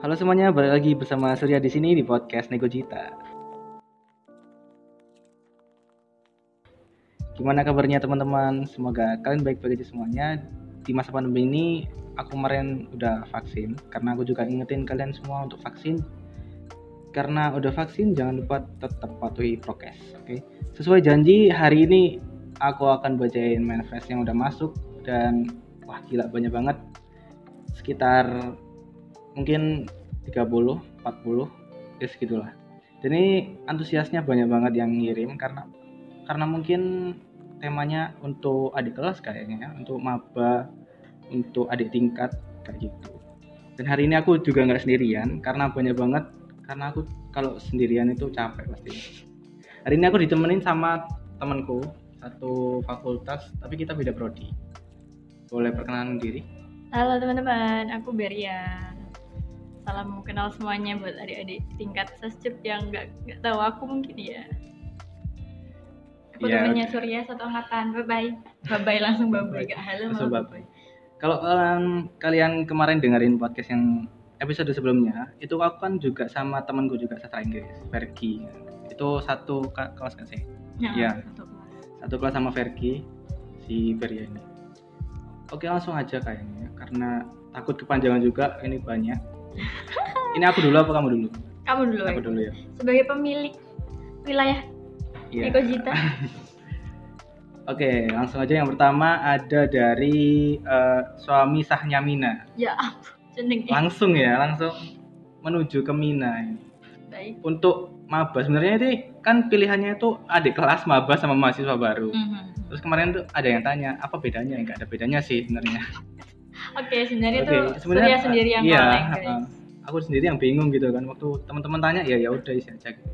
Halo semuanya, balik lagi bersama Surya di sini di podcast Nego Cita. Gimana kabarnya teman-teman? Semoga kalian baik-baik aja semuanya. Di masa pandemi ini, aku kemarin udah vaksin karena aku juga ingetin kalian semua untuk vaksin. Karena udah vaksin, jangan lupa tetap patuhi prokes, oke? Sesuai janji, hari ini aku akan bacain manifest yang udah masuk dan wah gila banyak banget sekitar mungkin 30 40 ya segitulah. Dan ini antusiasnya banyak banget yang ngirim karena karena mungkin temanya untuk adik kelas kayaknya ya untuk maba untuk adik tingkat kayak gitu. Dan hari ini aku juga nggak sendirian karena banyak banget karena aku kalau sendirian itu capek pasti. Hari ini aku ditemenin sama temanku satu fakultas tapi kita beda prodi. Boleh perkenalan diri? Halo teman-teman, aku Beria. Salam kenal semuanya buat adik-adik tingkat sescep yang nggak nggak tahu aku mungkin ya. Aku Iya, temannya oke. Surya satu angkatan. Bye bye. Bye bye langsung bye bye. Gak halo Langsung malah bye-bye. Kalau kalian kalian kemarin dengerin podcast yang episode sebelumnya, itu aku kan juga sama temanku juga sastra Inggris, Vergi. Itu satu kelas kan sih? Ya, Iya. satu kelas. Satu kelas sama Vergi, si Beria ini. Oke langsung aja kayaknya, karena takut kepanjangan juga, ini banyak. ini aku dulu apa kamu dulu? Kamu dulu. Aku ya. dulu ya. Sebagai pemilik wilayah Iya. Eko Jita. Oke, langsung aja yang pertama ada dari eh, suami sahnya Mina. ya jeneng Langsung ya, langsung menuju ke Mina baik. untuk maba sebenarnya ini kan pilihannya itu adik kelas maba sama mahasiswa baru Mhm. terus kemarin tuh ada yang tanya apa bedanya nggak ada bedanya sih sebenarnya Oke, sebenarnya Oke, tuh sebenarnya, Surya sendiri yang iya, uh, aku sendiri yang bingung gitu kan. Waktu teman-teman tanya ya ya udah isi aja gitu.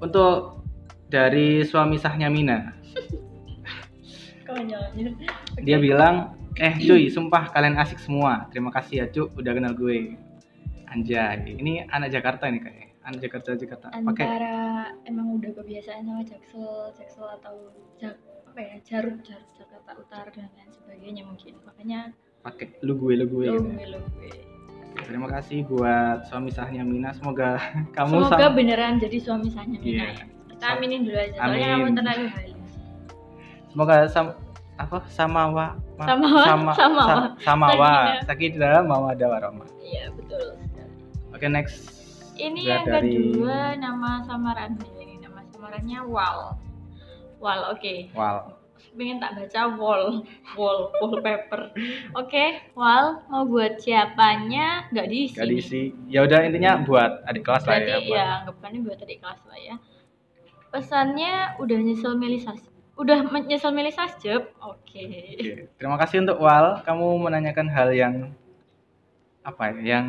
untuk dari suami sahnya Mina. Dia bilang eh cuy sumpah kalian asik semua. Terima kasih ya cu udah kenal gue. Anjay ini anak Jakarta nih kayak anak Jakarta Jakarta. Pakai? Antara emang udah kebiasaan sama jaksel jaksel atau jak apa ya? Jarut jarut Jakarta Utara dan lain sebagainya mungkin. Makanya pakai lu gue lu gue gitu. gue Terima kasih buat suami sahnya Mina. Semoga kamu semoga sam- beneran jadi suami sahnya Mina Iya. ya kita aminin dulu aja soalnya Amin. kamu terlalu halus semoga sam apa sama wa ma- Sama wa, sama sama wa. sa- sama wa Sakinah. sakidah mawada warahmah. iya betul. Oke next. ini Udah yang dari- kedua nama samarannya ini nama samarannya Wal Wal oke Wow. Pengen tak baca wall wall wallpaper oke Wal mau buat siapanya nggak diisi Gak nih. diisi. Ya udah intinya buat adik kelas lah berarti ya. ya, buat- anggapannya buat adik kelas lah ya pesannya udah nyesel milih sas udah nyesel milih sasjep oke Oke. Terima kasih untuk Wal. Kamu menanyakan hal yang apa ya? Yang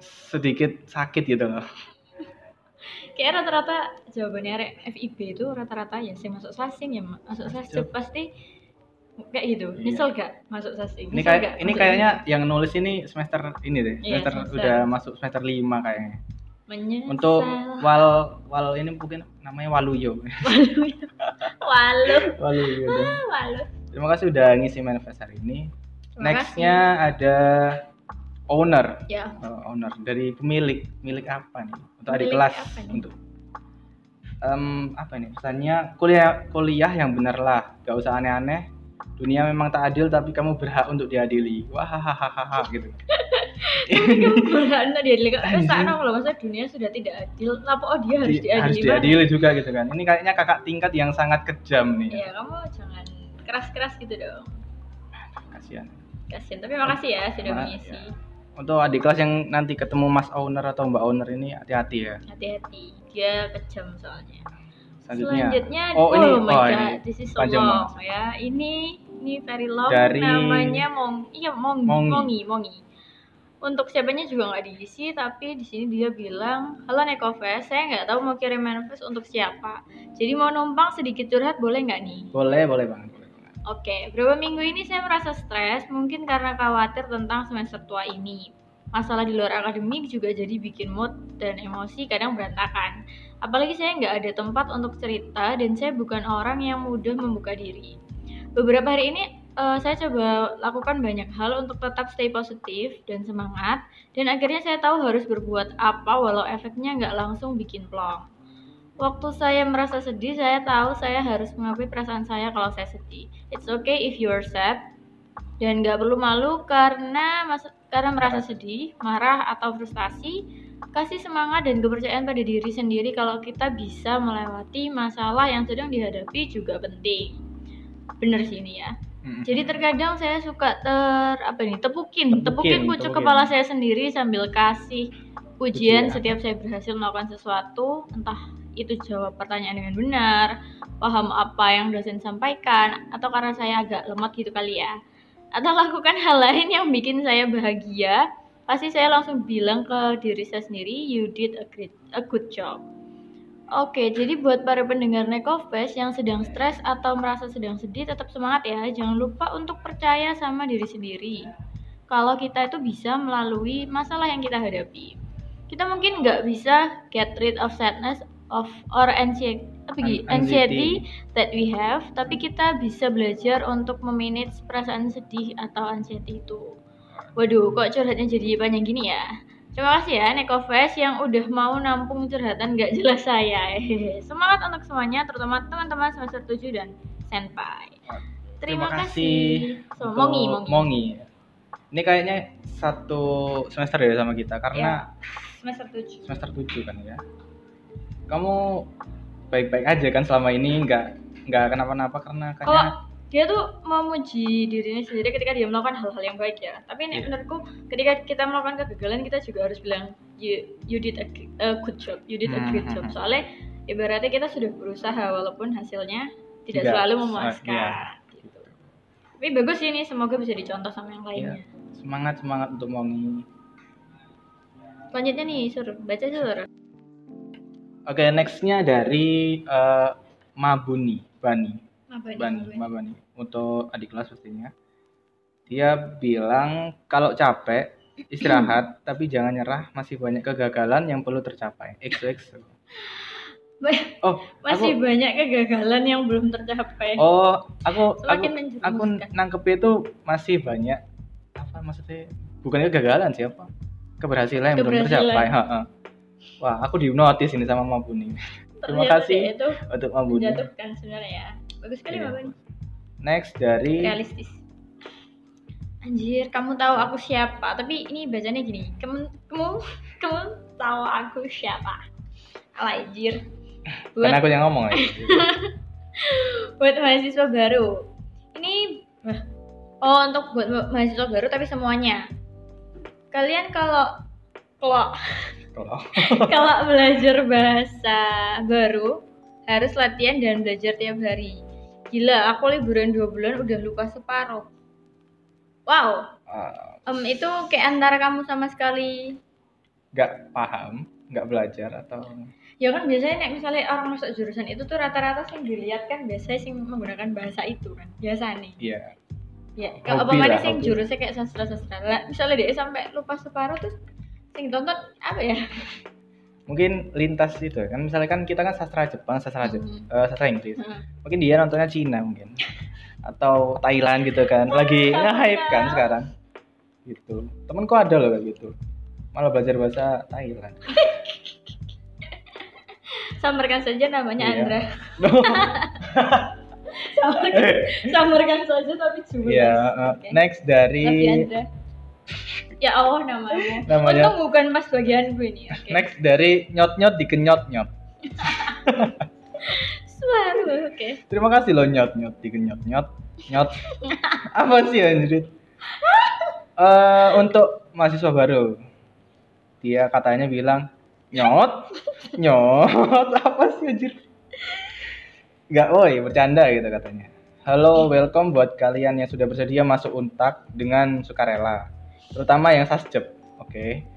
sedikit sakit gitu loh. Kayak rata-rata jawabannya FIB itu rata-rata ya saya masuk sasing ya Ma- masuk sasjep pasti kayak gitu Iya. nyesel gak masuk sasing Ini kayak gak ini kayaknya yang nulis ini semester ini deh. Iya, Semester semester. udah masuk semester 5 kayaknya. menyesal Untuk wal wal ini mungkin namanya Waluyo. walu Waluyo. walu Terima kasih udah ngisi manifest hari ini. Nextnya ada owner, ya Oh, owner dari pemilik, milik apa nih? Untuk adik kelas, apa nih? untuk Em, apa nih? Pesannya kuliah kuliah yang benar lah, gak usah aneh-aneh. Dunia memang tak adil tapi kamu berhak untuk diadili. Wah hahaha gitu. Berhana dia lihat Anjing. sana kalau masa dunia sudah tidak adil, kenapa oh dia harus Di- diadili? harus diadili juga gitu kan. Ini kayaknya kakak tingkat yang sangat kejam nih. Ya kamu jangan keras-keras gitu dong. Kasihan. Kasian, tapi makasih ya sudah mengisi. Untuk adik kelas yang nanti ketemu Mas Owner atau Mbak Owner ini hati-hati ya. Hati-hati, dia kejam soalnya. Selanjutnya. Selanjutnya, Oh, ini my oh god, ini this is so panjang long ya. Ini ini very long. Dari- Namanya Mong, iya Mong, Mongi. Mongi, Mongi. Untuk siapanya juga nggak diisi, tapi di sini dia bilang, halo Nekofest, saya nggak tahu mau kirim manifest untuk siapa. Jadi mau numpang sedikit curhat boleh nggak nih? Boleh, boleh banget. Oke, beberapa minggu ini saya merasa stres, mungkin karena khawatir tentang semester tua ini. Masalah di luar akademik juga jadi bikin mood dan emosi kadang berantakan. Apalagi saya nggak ada tempat untuk cerita dan saya bukan orang yang mudah membuka diri. Beberapa hari ini eh, saya coba lakukan banyak hal untuk tetap stay positif dan semangat dan akhirnya saya tahu harus berbuat apa walau efeknya nggak langsung bikin plong. Waktu saya merasa sedih, saya tahu saya harus mengakui perasaan saya kalau saya sedih. It's okay if you are sad dan nggak perlu malu karena karena merasa sedih, marah atau frustasi. Kasih semangat dan kepercayaan pada diri sendiri kalau kita bisa melewati masalah yang sedang dihadapi juga penting. Bener sih ini ya. Jadi terkadang saya suka ter apa nih tepukin, tepukin, Tepukin, pucuk tepukin. kepala saya sendiri sambil kasih pujian Pujian. setiap saya berhasil melakukan sesuatu, entah itu jawab pertanyaan dengan benar, paham apa yang dosen sampaikan, atau karena saya agak lemot gitu kali ya. Atau lakukan hal lain yang bikin saya bahagia, pasti saya langsung bilang ke diri saya sendiri, you did a great, a good job. Oke, jadi buat para pendengar Nekofest yang sedang stres atau merasa sedang sedih, tetap semangat ya. Jangan lupa untuk percaya sama diri sendiri. Kalau kita itu bisa melalui masalah yang kita hadapi. Kita mungkin nggak bisa get rid of sadness of or anxiety, apa gitu, An- anxiety that we have, tapi kita bisa belajar untuk memanage perasaan sedih atau anxiety itu. Waduh, kok curhatnya jadi panjang gini ya? Terima kasih ya Nekofest yang udah mau nampung curhatan gak jelas saya. Semangat untuk semuanya, terutama teman-teman semester 7 dan senpai. Terima, kasih. So, untuk mongi, mongi. Mongi. Ini kayaknya satu semester ya sama kita karena Semester 7. semester 7 kan ya. Kamu baik-baik aja kan selama ini nggak nggak kenapa-napa karena Kalau kayaknya dia tuh memuji dirinya sendiri ketika dia melakukan hal-hal yang baik ya. Tapi ini Iya. menurutku ketika kita melakukan kegagalan kita juga harus bilang you, you did a, good job, you did a Hmm, great hmm, job. hmm. Soalnya ibaratnya kita sudah berusaha walaupun hasilnya tidak, Tidak, selalu iya. memuaskan. Gitu. Tapi bagus sih ini, semoga bisa dicontoh sama yang lainnya. semangat semangat untuk Mongi. Selanjutnya nih, Sur, baca Sur. Oke, nextnya dari eh, Mabuni, Bani. Apa ini? Bani, apa ini? Mbak Bani. Untuk adik kelas pastinya. Dia bilang kalau capek istirahat tapi jangan nyerah masih banyak kegagalan yang perlu tercapai. Ba- Oh, Masih aku banyak kegagalan yang belum tercapai. Oh, aku aku Semakin aku nangkep itu masih banyak apa maksudnya? Bukan kegagalan siapa? Keberhasilan yang belum tercapai. Ha-ha. Wah, aku dihipnotis ini sama Mabuni. Terima Ternyata kasih itu untuk Mabuni. menjatuhkan sebenarnya ya. Bagus sekali Iya. Mbak Bani. Next dari realistis anjir kamu tahu aku siapa tapi ini bacanya gini kamu kamu kamu tahu aku siapa Alah, anjir karena buat aku yang ngomong ya. buat mahasiswa baru ini oh untuk buat ma- mahasiswa baru tapi semuanya kalian kalau kalau Kalau belajar bahasa baru harus latihan dan belajar tiap hari. Gila aku liburan dua bulan udah lupa separuh. Wow. Ah, Em, itu kayak antara kamu sama sekali. Nggak paham, nggak belajar atau? Ya kan biasanya nek misalnya orang masuk jurusan itu tuh rata-rata sing dilihat kan biasanya sing menggunakan bahasa itu kan biasa nih iya. ya kalau apa hobi. jurusnya kayak sastra sastra lah misalnya dia sampai lupa separuh terus sing tonton apa ya? Mungkin lintas itu kan misalnya kan kita kan sastra Jepang, sastra Jep- Hmm. eh, sastra Inggris. Heeh. mungkin dia nontonnya Cina mungkin. Atau Thailand gitu kan. Lagi nge-hype kan sekarang. Gitu. Temenku ada loh kayak gitu. Malah belajar bahasa Thailand. Samarkan saja namanya Iya. Andra. Samarkan, samarkan saja tapi cuma Iya, eh, Oke. next dari Andra ya Allah namanya. Namanya- untung bukan pas bagianku ini. Oke. Next dari nyot nyot dikenyot nyot Suara, oke. Terima kasih loh nyot nyot dikenyot nyot. Nyot apa sih anjir Eh, untuk mahasiswa baru. Dia katanya bilang nyot nyot. Apa sih anjir nggak woi bercanda gitu katanya. Halo welcome buat kalian yang sudah bersedia masuk untak dengan sukarela terutama yang sasjep oke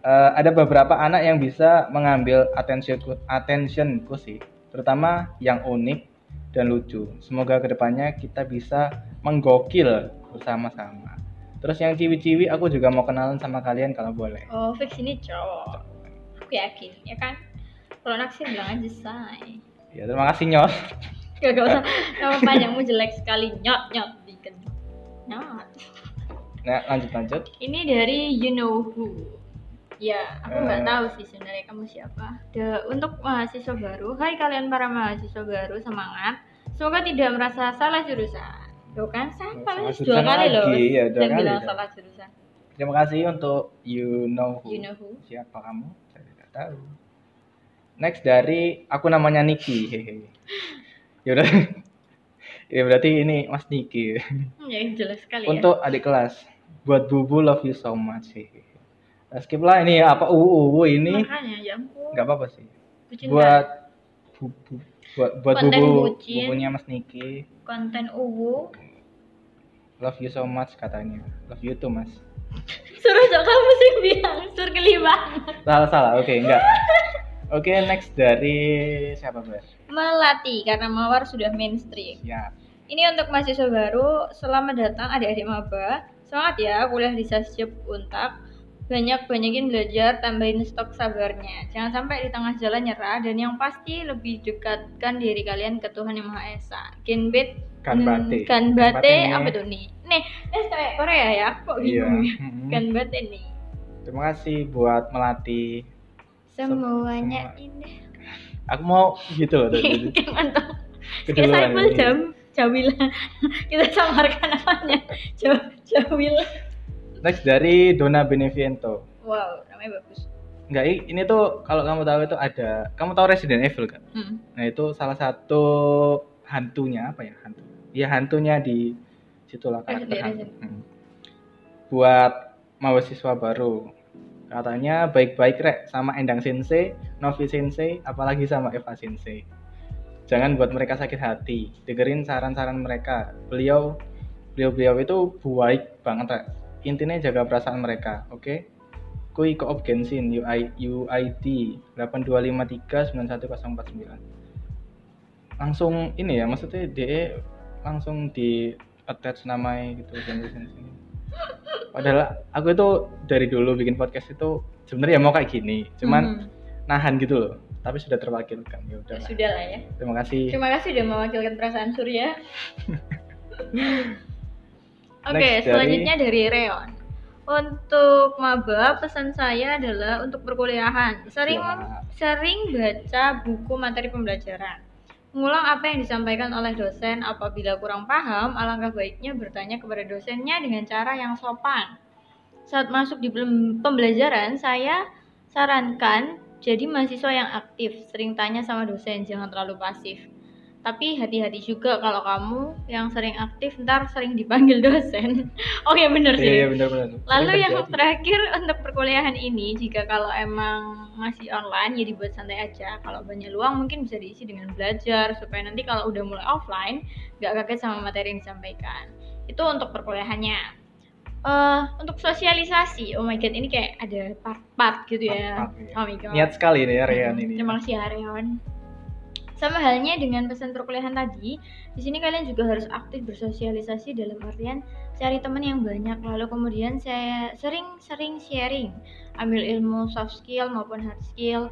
Eh, ada beberapa anak yang bisa mengambil attention attentionku sih terutama yang unik dan lucu semoga ke depannya kita bisa menggokil bersama-sama terus yang ciwi-ciwi aku juga mau kenalan sama kalian kalau boleh Oh, fix ini cowok. Aku yakin, ya kan? Kalau naksir bilang aja say. ya terima kasih nyot Gak, gak usah. Nama panjangmu jelek sekali. Nyot, nyot. Diken. Not. Nah, lanjut lanjut. Ini dari You Know Who. Ya, aku nggak Eh. tahu sih sebenarnya kamu siapa. De, untuk mahasiswa baru, hai kalian para mahasiswa baru, semangat. Semoga tidak merasa salah jurusan. Tuh kan, Salah dua kali loh. lagi, ya, dua Dan kali bilang salah jurusan. Terima kasih untuk you know who. You Know Who. Siapa kamu? Saya tidak tahu. Next dari aku namanya Niki. Hehe. Ya udah. ya berarti ini Mas Niki. Hmm, ya jelas sekali ya. Untuk adik kelas, buat Bubu love you so much. Hehe. Nah, skip lah ini apa UU ini Makanya ya ampun. nggak apa-apa sih. Bucin Buat Bubu buat buat Konten Bubu bucin. bubunya Mas Niki. konten uwu Love you so much katanya. Love you too, Mas. suruh sok kamu sih bilang sur banget Salah salah. Oke, enggak. Oke, next dari siapa, Ber? melati karena mawar sudah mainstream Siap. ini untuk mahasiswa baru selamat datang adik-adik maba semangat ya kuliah di Sasjep Untak banyak banyakin belajar tambahin stok sabarnya jangan sampai di tengah jalan nyerah dan yang pasti lebih dekatkan diri kalian ke Tuhan yang Maha Esa Genbet Kan bate. kan Kan apa tuh nih nih eh kayak Korea ya kok Iya. bingung ya Mm-mm. kan bate nih Terima kasih buat melatih. semuanya semua. indah Aku mau gitu loh tadi. Mantap ini. Jam Jawila kita samarkan namanya Jaw, Jawila Next dari Dona Beneviento. wow namanya bagus Enggak, ini tuh kalau kamu tahu itu ada, kamu tahu Resident Evil kan? hmm. Nah itu salah satu hantunya apa ya hantu? Ya hantunya di situlah karakter Resident hantu. Evil. Hmm. Buat mahasiswa baru, katanya baik-baik rek sama Endang Sensei, Novi Sensei, apalagi sama Eva Sensei. Jangan buat mereka sakit hati. Dengerin saran-saran mereka. Beliau beliau-beliau itu baik banget rek. Intinya jaga perasaan mereka, oke? Kui Koop Genshin UI, UID 82539149. Langsung ini ya, maksudnya DE langsung di attach namanya gitu Genshin sini. Padahal aku itu dari dulu bikin podcast itu sebenarnya mau kayak gini, cuman Hmm. nahan gitu loh. Tapi sudah terwakilkan. Ya Ya udah. sudah lah ya Terima kasih. terima kasih sudah mewakilkan perasaan Surya Oke, dari- selanjutnya dari Reon. Untuk maba, pesan saya adalah untuk perkuliahan. Sering Siap. sering baca buku materi pembelajaran. Mengulang apa yang disampaikan oleh dosen. Apabila kurang paham, alangkah baiknya bertanya kepada dosennya dengan cara yang sopan. Saat masuk di pembelajaran, saya sarankan jadi mahasiswa yang aktif, sering tanya sama dosen, jangan terlalu pasif. Tapi hati-hati juga kalau kamu yang sering aktif ntar sering dipanggil dosen. Oke bener sih. Iya, iya benar-benar. Lalu Sering yang terjadi. terakhir untuk perkuliahan ini, jika kalau emang masih online ya dibuat santai aja. Kalau banyak luang mungkin bisa diisi dengan belajar supaya nanti kalau udah mulai offline nggak kaget sama materi yang disampaikan. Itu untuk perkuliahannya. Eh untuk sosialisasi, oh my god ini kayak ada part-part gitu ya. Part-part, iya. Oh my god. Niat sekali nih ya Rian ini. Terima kasih ya Reon. Sama halnya dengan pesan perkuliahan tadi, di sini kalian juga harus aktif bersosialisasi dalam artian cari teman yang banyak lalu kemudian saya sering-sering sharing, ambil ilmu soft skill maupun hard skill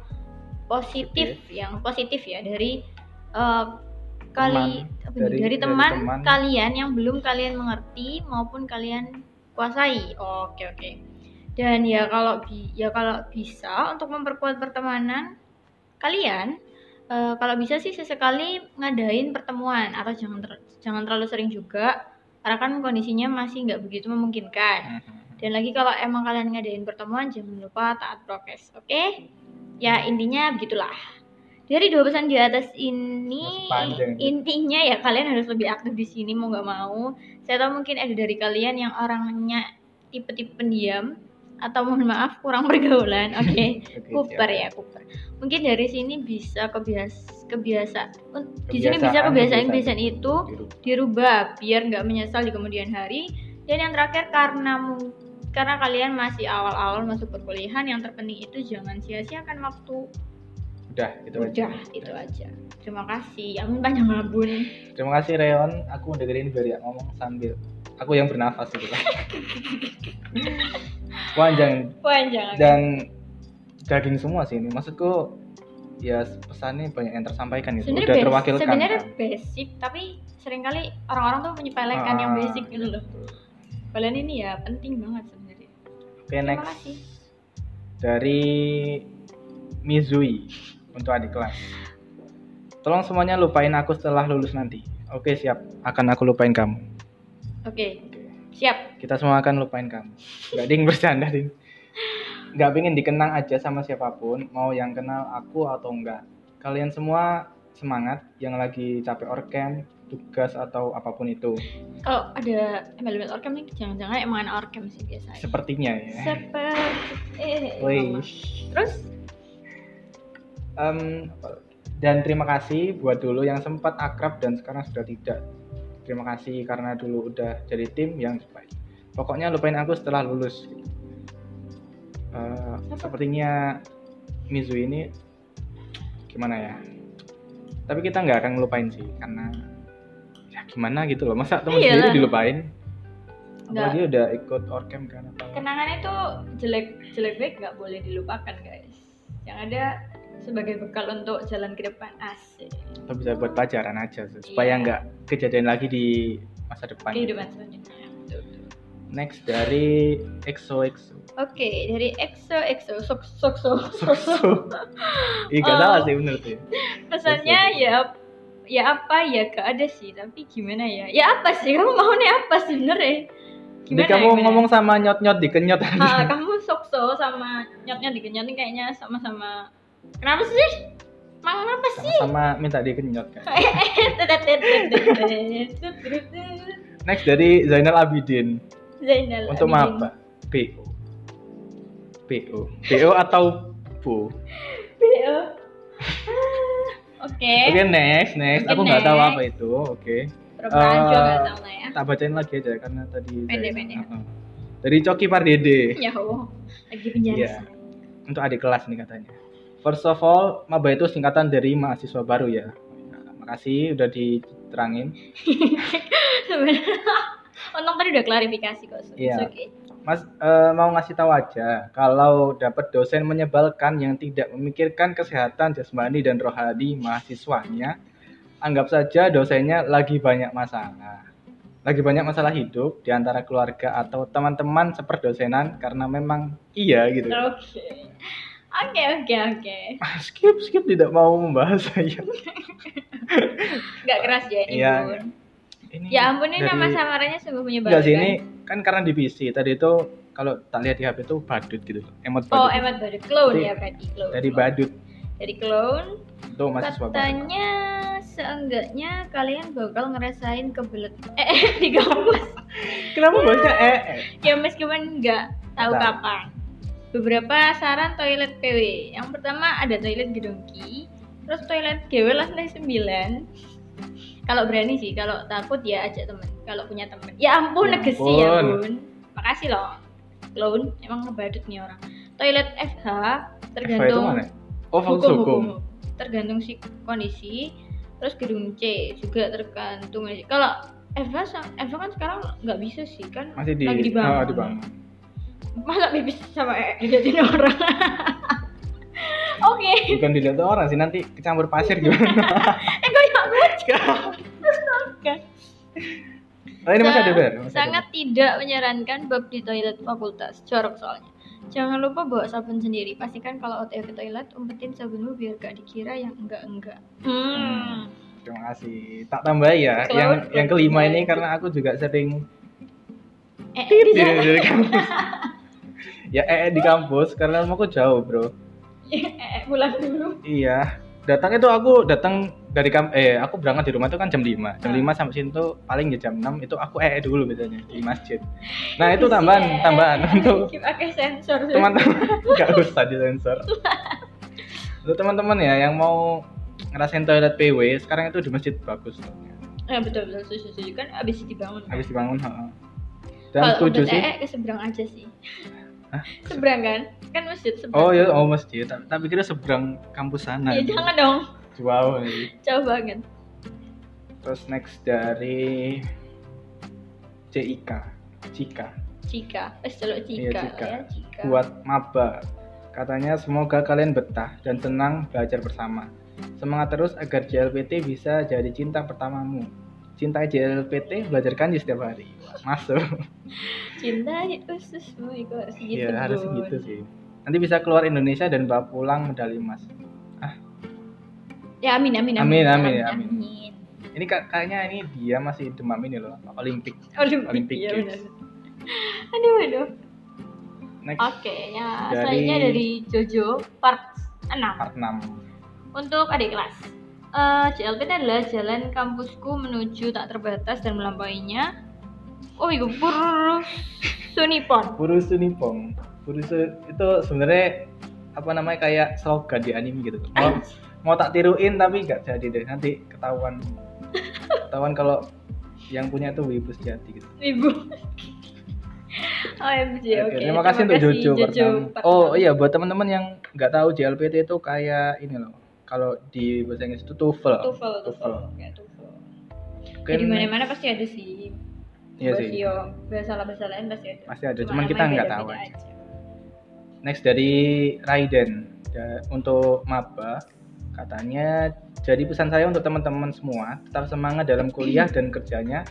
positif yang positif ya dari eh, kali apa nih, Dari- dari, dari teman, teman. kalian yang belum kalian mengerti maupun kalian kuasai. Oke oke. Dan ya kalau bi- ya kalau bisa untuk memperkuat pertemanan kalian eh, kalau bisa sih sesekali ngadain pertemuan atau jangan ter- jangan terlalu sering juga karena kan kondisinya masih nggak begitu memungkinkan. Mhm. Dan lagi kalau emang kalian ngadain pertemuan jangan lupa taat prokes, oke? Ya intinya begitulah. Dari dua pesan di atas ini panjang. intinya ya kalian harus lebih aktif di sini mau nggak mau. Saya tahu mungkin ada dari kalian yang orangnya tipe-tipe pendiam atau mohon maaf kurang pergaulan, oke? Oke, Kuper siap. ya kuper. Mungkin dari sini bisa kebiasa kebiasa di sini bisa Kebiasaan, kebiasaan. itu dirubah biar nggak menyesal di kemudian hari dan yang terakhir karena karena kalian masih awal-awal masuk perkuliahan yang terpenting itu jangan sia-siakan waktu Udah, itu aja. udah itu aja terima kasih ampun panjang ngabun Terima kasih Reon, aku dengerin biar ya ngomong sambil aku yang bernafas gitu. Panjang panjang dan daging semua sih ini. Maksudku ya pesannya banyak yang tersampaikan gitu. sebenarnya Udah basic, terwakilkan. sebenarnya kan. basic tapi sering kali orang-orang tuh menyepelekan yang Ah, basic gitu loh kalian ini ya penting banget sebenarnya Oke, terima next kasih dari Mizui untuk adik kelas. Tolong semuanya lupain aku setelah lulus nanti. Oke, siap. Akan aku lupain kamu. oke siap Kita semua akan lupain kamu. Gak ding bercanda ding. Gak pengen dikenang aja sama siapa pun, mau yang kenal aku atau enggak. Kalian semua semangat yang lagi capek orkem, tugas atau apa pun itu. kalau ada elemen orkem nih jangan-jangan emang orkem sih biasanya Sepertinya ya. seperti eh Wih. mama. terus Em, dan terima kasih buat dulu yang sempat akrab dan sekarang sudah tidak. Terima kasih karena dulu udah jadi tim yang baik. Pokoknya lupain aku setelah lulus. Eh, sepertinya Mizu ini gimana ya? Tapi kita nggak akan ngelupain sih karena ya gimana gitu loh. Masa teman Iyalah. sendiri dilupain? Nggak. Apalagi udah ikut orkem kan apa? kenangan itu jelek jelek baik nggak boleh dilupakan guys yang ada sebagai bekal untuk jalan ke depan asik Atau bisa buat pelajaran aja sih, supaya Iya. nggak kejadian lagi di masa depan. kehidupan selanjutnya Betul, betul. Next dari EXO-EXO. oke dari EXO EXO sok sok sok So-so. Ih, gak Oh. salah sih bener tuh. pesannya ya ya apa ya gak ada sih tapi gimana ya ya apa sih kamu maunya apa sebenarnya Jadi gimana kamu gimana? ngomong sama nyot-nyot dikenyot Ah, kamu sok-sok sama nyotnya dikenyotin kayaknya sama-sama kenapa sih Mang apa sih? sama minta dikenyot kan. Zainal Next dari Zainal Abidin. Untuk Abidin. apa? PO. PO. PO atau Bu? BO. Oke. Oke, next, next. Oke, Aku nggak tahu apa itu. Oke. Eh, juga nggak tahu lah ya. Tak bacain lagi aja karena tadi Pendek, Zainal- pendek. Heeh. Dari Coki Pardede. Ya Allah. Lagi penjara. Iya. Untuk adik kelas nih katanya. First of all, maba itu singkatan dari mahasiswa baru ya. Nah, makasih udah diterangin. Sebenarnya. Untung tadi udah klarifikasi kok. Iya. Oke. Mas eh, mau ngasih tahu aja kalau dapat dosen menyebalkan yang tidak memikirkan kesehatan jasmani dan rohani mahasiswanya, anggap saja dosennya lagi banyak masalah. Lagi banyak masalah hidup di antara keluarga atau teman-teman seperdosenan karena memang iya gitu. Oke. Oke oke oke. skip skip tidak mau membahas saya. Gak keras ya ini Iya. Bun. Ini Ya ampun ini dari- nama samarannya sungguh menyebalkan. Enggak sih ini kan karena di PC tadi itu kalau tak lihat di HP itu badut gitu emot Oh badut emot badut clone ya berarti clone. dari badut Dari clone. mahasiswa baru. Katanya seenggaknya kalian bakal ngerasain kebelet eh, di kampus. Kenapa bahasnya eh? eh? ya meskipun nggak tahu Tahu. kapan. Beberapa saran toilet PW. Yang pertama ada toilet gedongki, terus toilet GW lantai 9. Kalau berani sih, kalau takut ya ajak temen. Kalau punya temen. Ya ampun, Ya negesi ya ampun. bun. Makasih loh. Clone, emang ngebadut nih orang. Toilet FH FH tergantung mana? Oh, fakultas hukum. tergantung si kondisi terus gedung C juga tergantung kalau sa- Eva kan sekarang nggak bisa sih kan Masih di lagi dibangun, oh, dibangun. Masa bibis sama E diliatin orang oke Bukan dilihat orang sih nanti kecampur pasir gimana? eh gue nggak baca Astaga. Oh, ini masih ada ber. masih ada sangat tidak menyarankan bab di toilet fakultas jorok soalnya Jangan lupa bawa sabun sendiri. Pastikan kalau OTW ke toilet, umpetin sabunmu biar gak dikira yang enggak-enggak. Hmm. ber. Terima kasih. Tak tambah ya. Cloud yang yang kelima ini karena aku juga sering Eh, di kampus. ya eh eh, di kampus karena rumahku jauh bro. Eh, pulang dulu. Iya. Datang itu aku datang dari kamp eh aku berangkat di rumah itu kan jam 5. Jam Ah. 5 sampai situ paling ya jam 6 itu aku eh eh dulu biasanya di masjid. Nah, itu tambahan tambahan untuk pakai sensor. teman-teman nggak usah disensor. Untuk teman-teman ya yang mau ngerasain toilet PW, sekarang itu di masjid bagus. Ya betul betul setuju, setuju kan abis dibangun. Habis dibangun, heeh. Dan Kalau setuju sih. ee ke seberang aja sih. Hah? Seberang kan? Kan masjid seberang. Oh ya, oh masjid. Ta- Tapi kira seberang kampus sana. Ya jangan dong. Wow. Jauh banget. Terus next dari CIK, Cika. Cika. Celok Cika. Iya, Cika. Ya, Cika. Buat maba. Katanya semoga kalian betah dan senang belajar bersama. Semangat terus agar JLPT bisa jadi cinta pertamamu. Cinta JLPT belajar kanji setiap hari. Masuk. Cinta ususmu itu harus gitu Iya harus gitu sih. Nanti bisa keluar Indonesia dan bawa pulang medali emas. Ya amin amin Amin, amin, amin, amin. ini kayaknya ini dia masih demam ini loh Olimpik Olimpik, Olimpik ya Games. benar. aduh aduh. Next. Oke ya Dari- selanjutnya dari Jojo part 6 part 6 untuk adik kelas Eh, JLPT adalah jalan kampusku menuju tak terbatas dan melampauinya. Oh itu pur sunipon Purusu Nippon Purusu itu sebenarnya apa namanya kayak slogan di anime gitu. Mau, mau tak tiruin tapi nggak jadi deh nanti ketahuan. Ketahuan kalau yang punya itu wibu sejati gitu. Ibu OMG oke Oke, terima kasih untuk Jojo, pertama. part Oh iya, buat teman-teman yang nggak tahu JLPT itu kayak ini loh. Kalau di bahasa Inggris itu TOEFL. TOEFL TOEFL kayak TOEFL Mungkin di mana mana pasti ada sih Iya sih. Basio, bahasa bahasa lain pasti ada Pasti ada, Cuma cuman kita nggak tahu aja. Next dari Raiden Ya, untuk maba katanya jadi pesan saya untuk teman-teman semua tetap semangat dalam kuliah dan kerjanya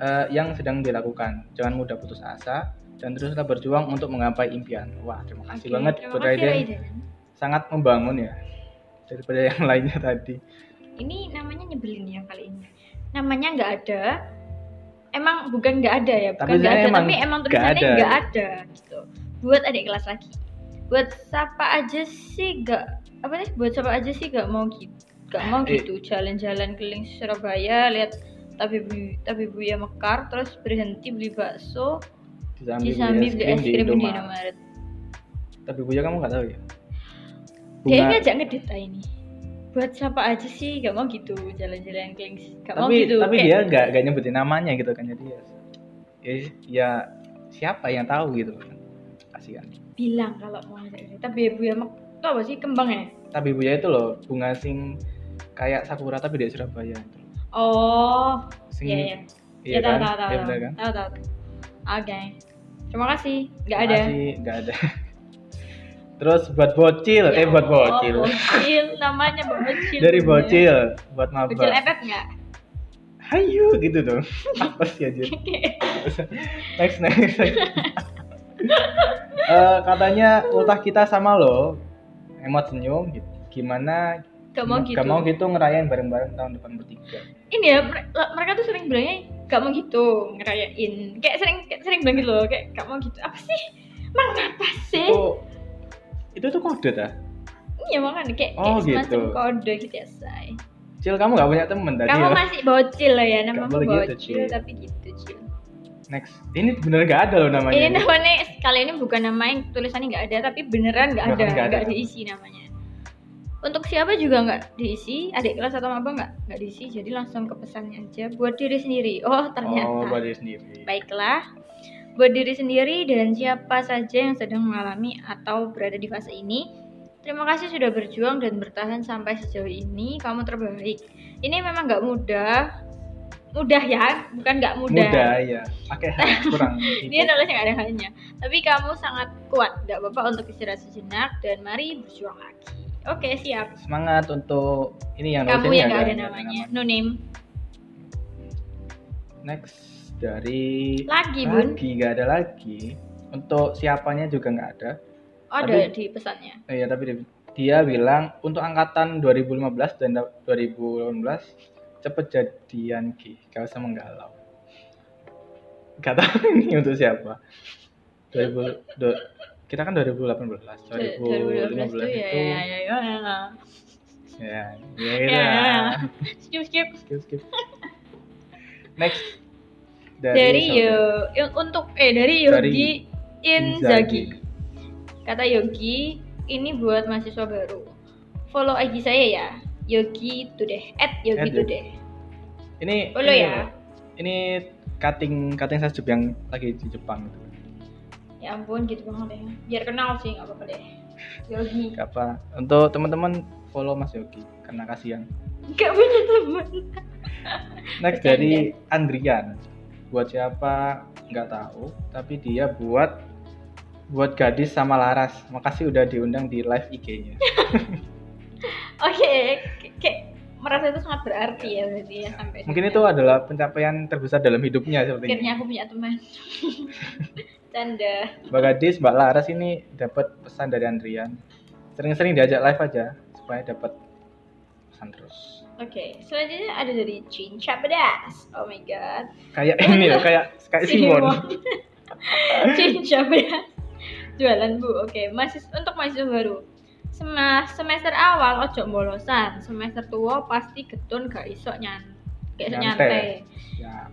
eh, yang sedang dilakukan. Jangan mudah putus asa dan teruslah berjuang untuk menggapai impian. Wah, terima kasih Oke, banget terima buat kasih, Raiden. Raiden. Sangat membangun ya daripada yang lainnya tadi. ini namanya nyebelin ya kali ini namanya nggak ada emang bukan nggak ada ya bukan nggak ada emang tapi emang nggak tulisannya ada. nggak ada. gitu buat adik kelas lagi buat siapa aja sih nggak apa nih buat siapa aja sih nggak mau gitu nggak mau Eh. gitu jalan-jalan keliling Surabaya lihat tapi bu tapi buya mekar terus berhenti beli bakso Disambi di Sambi beli es krim di Indomaret Tapi Buya kamu nggak tahu ya? Dia Bunga- ngajak ngedit ah ini. Buat siapa aja sih? Gak mau gitu jalan-jalan keliling gak mau tapi gitu tapi kayak- dia nggak nggak nyebutin namanya gitu kan jadi ya, ya, ya siapa yang tahu gitu kan. Kasihan bilang kalau mau ngajak ngedit tapi ibu ya itu apa sih kembang ya? Tapi Buya itu loh bunga sing kayak sakura tapi di Surabaya itu. Oh sing iya iya. iya ya kan? tahu tahu Iya tahu. kan? Tahu tahu. Tahu. oke. Terima kasih. Nggak ada. Nggak ada terus buat bocil eh Ya buat Allah, bocil. bocil namanya bocil. Dari bocil buat bocil maba epet nggak? Hayu gitu dong. Apa sih aja next next, next. Eh, katanya ultah kita sama lo emot senyum gitu. gimana? Gak mau gitu gak mau gitu. ngerayain bareng-bareng tahun depan bertiga ini ya mere- mereka tuh sering bilangnya gak mau gitu ngerayain. Kayak sering kayak sering bilang gitu loh kayak gak mau gitu. Apa sih? Emang apa sih? Itu itu tuh kode dah iya makanya kayak, Oh, kayak semacam gitu. kode gitu ya say. Cil kamu gak punya temen tadi kamu ya? masih bocil lah ya Gak namamu gitu, bocil Cil. tapi gitu cil. Next. Ini bener gak ada loh namanya. Ini namanya kali ini bukan nama yang tulisannya nggak ada tapi beneran nggak ada nggak ada. nggak diisi namanya. Untuk siapa juga nggak diisi? Adik kelas atau apa nggak nggak diisi? Jadi langsung ke pesannya aja. Buat diri sendiri. Oh ternyata. Oh buat diri sendiri. Baiklah buat diri sendiri dan siapa saja yang sedang mengalami atau berada di fase ini terima kasih sudah berjuang dan bertahan sampai sejauh ini. Kamu terbaik. Ini memang nggak mudah. Mudah ya bukan nggak mudah, mudah ya pakai hal kurang dia gitu. nulisnya nggak ada halnya. Tapi kamu sangat kuat. Nggak apa-apa untuk istirahat sejenak dan mari berjuang lagi. Oke siap. Semangat untuk ini yang kamu yang ya, nggak ada namanya. Nama. no name next dari lagi bun. lagi nggak ada lagi. Untuk siapanya juga nggak ada. Oh, ada Tapi- di pesannya? Eh, ya tapi dia- bilang untuk angkatan 2015 dan 2018 cepet jadian Ki. Gak usah menggalau. Gak tahu ini untuk siapa. 2000 do- kita kan 2018 2015 2012 tuh ya itu ya ya. Ya, ya. ya. Ya, Ya. ya. skip skip. Skip skip. Next dari, yo yo- untuk eh dari Dari Yogi Inzaghi. Inzaghi. Kata Yogi ini buat mahasiswa baru. Follow IG saya ya Yogi Today at Yogi Today ini follow ini, ya? ini cutting cutting sajub yang lagi di Jepang gitu. ya ampun gitu banget ya. Biar kenal sih nggak apa-apa deh. Yogi. Apa. Untuk teman-teman follow Mas Yogi karena kasihan. Nggak punya teman. Next dari Andrian buat siapa nggak tahu. Tapi dia buat buat gadis sama Laras. Makasih udah diundang di live IG-nya oke kayak merasa itu sangat berarti ya berarti ya sampai Mungkin itu adalah pencapaian terbesar dalam hidupnya sepertinya. akhirnya aku punya teman. Canda. Mbak Gadis, Mbak Laras ini dapat pesan dari Andrian. Sering-sering diajak live aja supaya dapat pesan terus. Oke, selanjutnya ada dari Cinca Pedas. Oh my god. Kayak ini loh, kayak kayak Simon. Cinca Pedas. Jualan Bu. Oke, masih untuk mahasiswa baru. Sema- semester awal ojo bolosan, semester tua pasti getun gak iso nyan gak iso Nyantai. nyantai. Ya,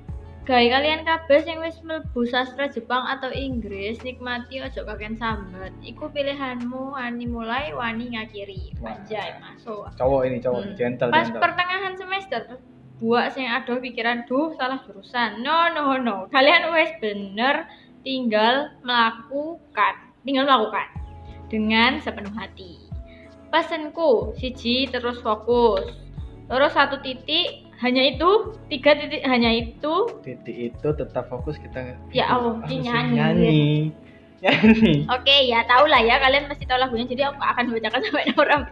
Gawe kalian kabeh sing wis mlebu sastra Jepang atau Inggris, nikmati ojo kakean sambat. Iku pilihanmu, wani mulai, wani ngakhiri. Anjay, masuk. cowok ini cowok Hmm. gentle Pas gentle. pertengahan semester, buat sing aduh pikiran duh salah jurusan. No no no. Kalian wes bener tinggal melakukan, tinggal melakukan dengan sepenuh hati. Pesanku, siji terus fokus. Terus satu titik hanya itu, tiga titik hanya itu. Titik itu tetap fokus kita. Ya Allah, Harus ini nyanyi. nyanyi. Nyanyi. Oke ya tahu lah ya kalian pasti tahu lagunya jadi aku akan bacakan sampai nomor 4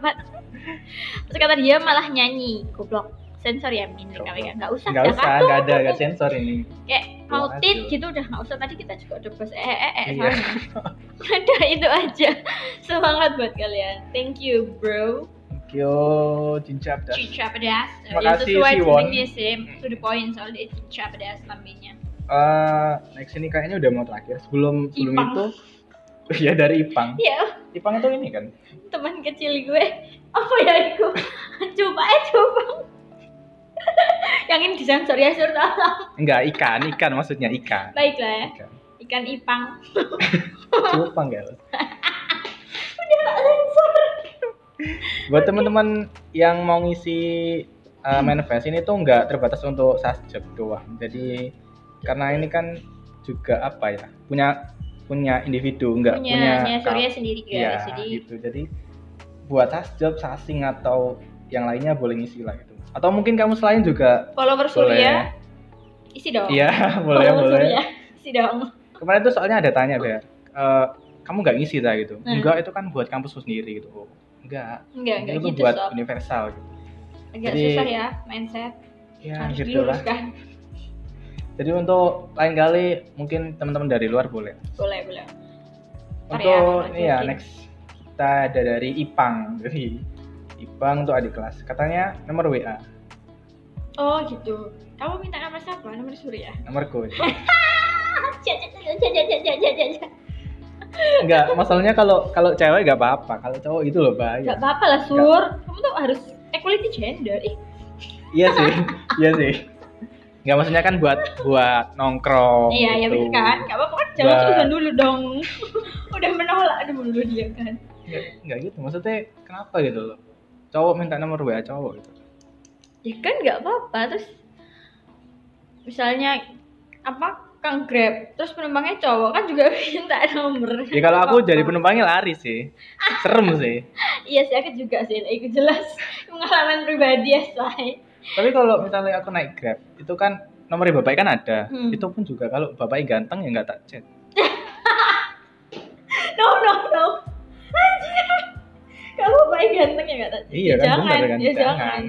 Terus kata dia malah nyanyi goblok sensor ya min Goblok. kali ya nggak usah Nggak usah, nggak ada, nggak sensor ini. kayak mau tit gitu udah nggak usah tadi kita juga udah bahas eh eh eh Iya. udah itu aja semangat buat kalian thank you bro You, cincap dah. cica pedas Terima ya kasih, sesuai Siwon. dengan dia sih to the point soalnya cica pedas lambenya Eh, next ini kayaknya udah mau terakhir. Sebelum sebelum Ipang. itu, ya dari Ipang. ya Ipang itu ini kan. teman kecil gue apa ya itu coba eh coba yang ini disensor ya sur tolong Enggak, ikan, ikan maksudnya ikan. baiklah ya Ikan. ikan ipang Cupang ya. Buat teman-teman yang mau ngisi uh, manifest ini tuh nggak terbatas untuk subjek doang. Jadi karena ini kan juga apa ya punya punya individu nggak punya punya, Surya sendiri guys Iya, jadi gitu. Jadi buat subjob, sasing atau yang lainnya boleh ngisi lah gitu. Atau mungkin kamu selain juga follower boleh. Surya isi dong Iya, boleh follower boleh. Surya isi dong Kemarin tuh soalnya ada tanya, Ber. Eh, kamu nggak ngisi tak gitu? Hmm. Enggak, itu kan buat kampusku sendiri gitu. Enggak. enggak enggak itu gitu buat sob universal gitu. agak Jadi- susah ya mindset Ya, harus gitu lah. diluruskan Jadi untuk lain kali mungkin teman-teman dari luar boleh. boleh boleh ya, Untuk ya ajakin. next kita ada dari Ipang. Jadi Ipang tuh adik kelas. Katanya nomor WA, oh gitu kamu minta nomor siapa nomor Surya nomorku. Enggak Enggak, masalahnya kalau kalau cewek nggak apa-apa, kalau cowok itu loh bahaya. apa-apa lah Sur kamu tuh harus equality gender ih Iya sih, iya sih. Enggak maksudnya kan buat buat nongkrong. iya ya gitu. bener kan gak apa-apa kan jangan sudah dulu dong udah menolak dulu dia kan Enggak, enggak gitu, maksudnya kenapa gitu loh? Cowok minta nomor WA cowok gitu. ya kan nggak apa-apa terus misalnya apa Kang Grab terus penumpangnya cowok kan juga minta nomor Ya kalau aku jadi penumpangnya lari sih. Serem sih. iya sih aku juga sih nah, itu jelas pengalaman pribadi ya say Tapi kalau misalnya aku naik Grab, itu kan nomornya bapak kan ada. Hmm. Itu pun juga kalau bapaknya ganteng ya nggak tak chat. no no no anjir kalau baik ganteng ya nggak tahu Iya kan, jangan bener kan, ya jangan. jangan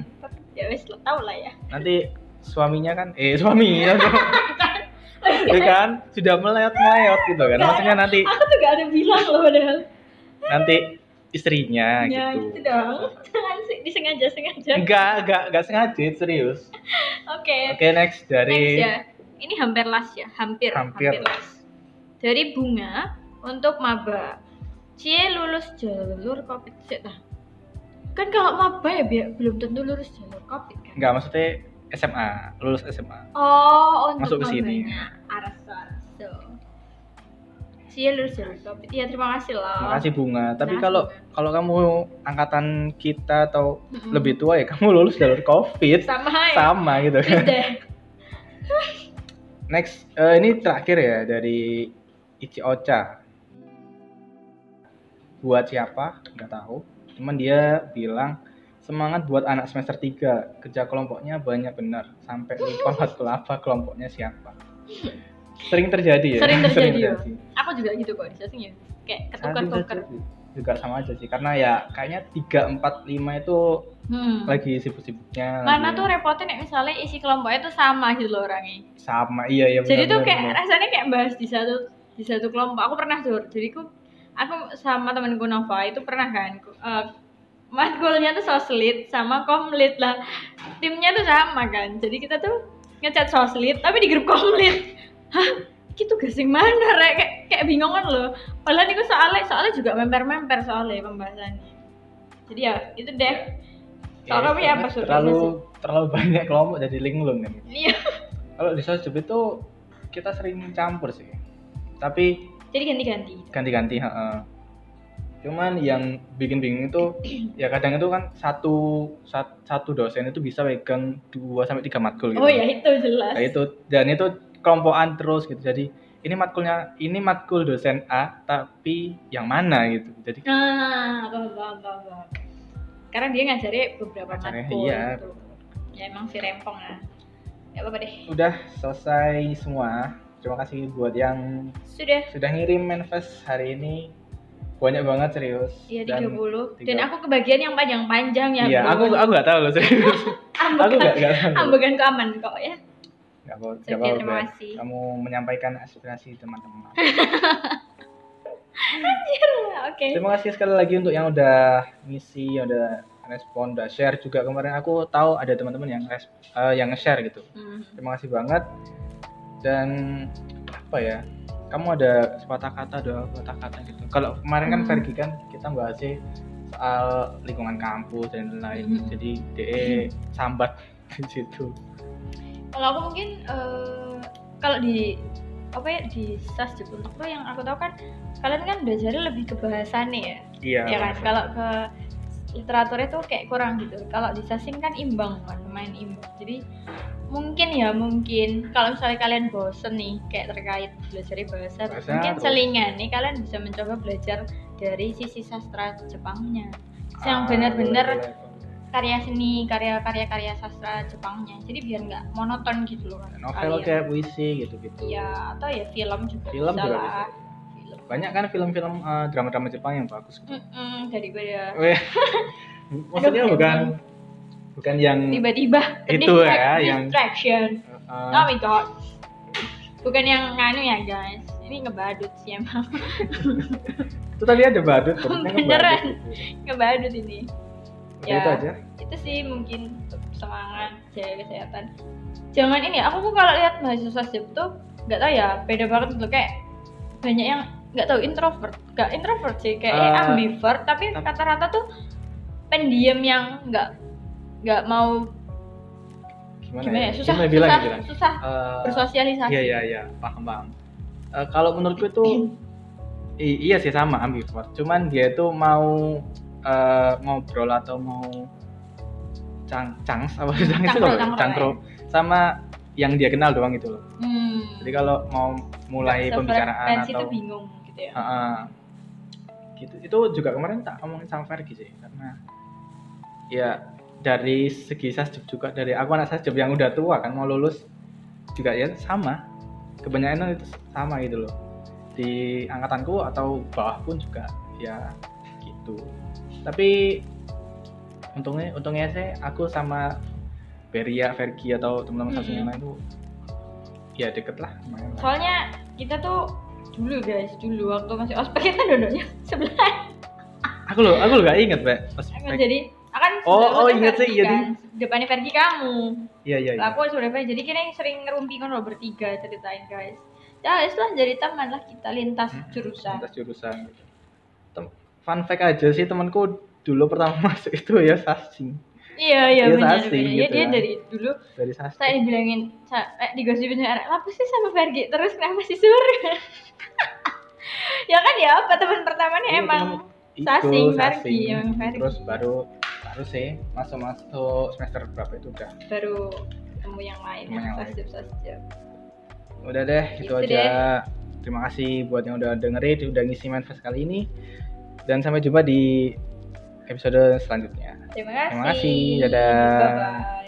ya wes tau lah ya Nanti suaminya kan eh suaminya ya kan? Sudah meleot meleot gitu kan. Maksudnya nanti aku tuh gak ada bilang loh padahal. Nanti istrinya ya gitu. gitu dong. Jangan sih disengaja sengaja. Oke Enggak, enggak, enggak sengaja, serius. Oke, next dari next ya. Ini hampir las ya hampir Hampir. las dari bunga untuk maba. Cie lulus jalur covid. Sih kan kalau maba ya belum tentu lulus jalur covid kan? Enggak maksudnya SMA, lulus SMA. Oh, untuk Masuk ke sini. araso. Cie lulus covid. Iya, terima kasih loh. Makasih bunga. Tapi kalau Bunga. kalau kamu angkatan kita atau Mm-mm. lebih tua ya kamu lulus jalur COVID sama ya. sama gitu kan. Next, eh, ini terakhir ya dari Ichi Ocha. Buat siapa? Nggak tahu. Cuman dia bilang semangat buat anak semester 3. Kerja kelompoknya banyak benar. Sampai lupa matkul apa kelompoknya siapa. Sering terjadi ya. Sering terjadi, ya. Aku juga gitu kok di sasing ya. Kayak Sering ketukar-tukar. terjadi. juga sama aja sih karena ya kayaknya tiga empat lima itu Hmm. lagi sibuk-sibuknya Karena lagi tuh repotnya misalnya isi kelompoknya tuh sama gitu loh orangnya. sama iya iya Jadi tuh kayak benar. rasanya kayak bahas di satu di satu kelompok. Aku pernah tuh. Jadi aku aku sama temanku Nova itu pernah kan uh, matkulnya tuh soslit sama komlit lah. Timnya tuh sama kan. Jadi kita tuh ngecat soslit tapi di grup komlit. Hah? Itu gasing mana rek? Kayak, kayak bingung kan loh. Padahal itu soalnya soalnya juga memper-memper soalnya pembahasannya. Jadi ya itu deh. Kalau kamu ya apa karena Sur? terlalu terlalu banyak kelompok jadi linglung kan Iya. kalau di sosmed itu kita sering campur sih tapi Jadi ganti-ganti. ganti-ganti heeh. Cuman yang bikin bingung itu ya kadang itu kan satu sat- satu dosen itu bisa pegang dua sampai tiga matkul gitu Oh ya itu jelas. Nah, itu dan itu kelompokan terus gitu jadi ini matkulnya ini matkul dosen A tapi yang mana gitu jadi Nah, paham, paham, paham, paham. Karena dia ngajari beberapa matkul. iya. gitu. Ya emang si rempong lah. Ya apa-apa deh. udah selesai semua terima kasih buat yang Sudah. sudah ngirim manifest hari ini banyak banget serius Iya Dan 30. Dan tiga- aku kebagian yang panjang-panjang ya. iya aku aku nggak tahu loh serius aku ambekan, nggak nggak tahu ambekan ke aman kok ya. Nggak apa- Oke, nggak apa-apa. terima kasih. kamu menyampaikan aspirasi teman-teman Oke. terima kasih sekali lagi untuk yang udah ngisi yang udah respon udah share juga kemarin aku tahu ada teman-teman yang eh, yang nge-share gitu Hmm. terima kasih banget dan apa ya kamu ada sepatah kata dua patah kata gitu. Kalau kemarin kan Hmm. Fergie kan kita bahasnya soal lingkungan kampus dan lain-lain. Hmm. jadi DE sambat di situ. Kalau aku mungkin eh, kalau di apa ya di sas untuk tuh yang aku tahu kan kalian kan belajarnya lebih ke bahasannya ya. iya ya kan? kalau ke literaturnya tuh kayak kurang gitu. Kalau di sasing kan imbang kan main imbang. Jadi mungkin ya mungkin. Kalau misalnya kalian bosen nih kayak terkait belajar bahasa, Bahasa, mungkin terus- selingan nih kalian bisa mencoba belajar dari sisi sastra Jepangnya. Yang Ah, benar-benar boleh, boleh. karya seni karya-karya karya sastra Jepangnya. Jadi biar nggak monoton gitu loh novel kayak puisi gitu-gitu. Ya atau ya film juga film bisa juga lah. bisa. film banyak kan film-film eh, drama-drama Jepang yang bagus gitu. Mm-mm, daripada Weh, maksudnya Aduh, bukan bukan yang tiba-tiba. Itu ya, yang- distraction. Eh, oh my god bukan yang nganu ya guys. Ini ngebadut sih emang. Itu tadi ada badut Beneran. ngebadut ini. Ya. itu aja. itu sih mungkin semangat jaga kesehatan. Jangan ini aku tuh kalau lihat mahasiswa sip tuh nggak tahu ya beda banget gitu kayak banyak yang nggak tahu introvert. Nggak introvert sih kayak Eh, ambivert tapi rata-rata tuh pendiam yang nggak nggak mau gimana, gimana ya? susah Gimana bilang, susah, bilang? susah Eh, bersosialisasi. iya iya iya. Paham paham. Eh, kalau menurutku itu i- iya sih sama ambivert. Cuman dia itu mau eh, ngobrol atau mau cang cangs apa sih cang itu Cangkro, loh, cangkro, cangkro sama yang dia kenal doang gitu loh. Hmm. jadi kalau mau mulai pembicaraan Sefrekuensi atau tuh bingung gitu ya. Heeh. gitu. Itu juga kemarin tak ngomongin sama Fergie sih karena ya dari segi sasjub juga dari aku anak sasjub yang udah tua kan mau lulus juga ya sama. Kebanyakan itu sama gitu loh. Di angkatanku atau bawah pun juga ya gitu. Tapi untungnya untungnya sih aku sama Beria, Fergie atau teman-teman satu yang lain tuh ya deket lah lumayan lah. soalnya kita tuh dulu guys dulu. Waktu masih ospek kita duduknya sebelah. Aku loh aku loh gak inget. Pas Akan jadi akan Oh, oh, kan ingat sih, iya, kan. depannya Vergi kamu. Iya iya iya. Aku sudah Vergi jadi yang sering ngerumpi kan lo bertiga ceritain guys. Ya wes lah jadi teman lah kita lintas Hmm, jurusan. lintas jurusan. Tem- fun fact aja sih temanku dulu pertama masuk itu ya sasing iya iya benar sasing benar. ya gitu dia kan. dari dulu dari sasing saya dibilangin eh, digosipin apa sih sama Vergi terus kenapa sih sur ya kan ya apa teman pertamanya Iya, emang itu, sasing. Fergie, emang Fergie. terus baru baru sih masuk masuk semester berapa itu udah baru ketemu yang lain yang lain. sasjub sasjub udah deh gitu, Gitu aja terima kasih buat yang udah dengerin udah ngisi manifest kali ini dan sampai jumpa di episode selanjutnya terima kasih Terima kasih, dadah. bye bye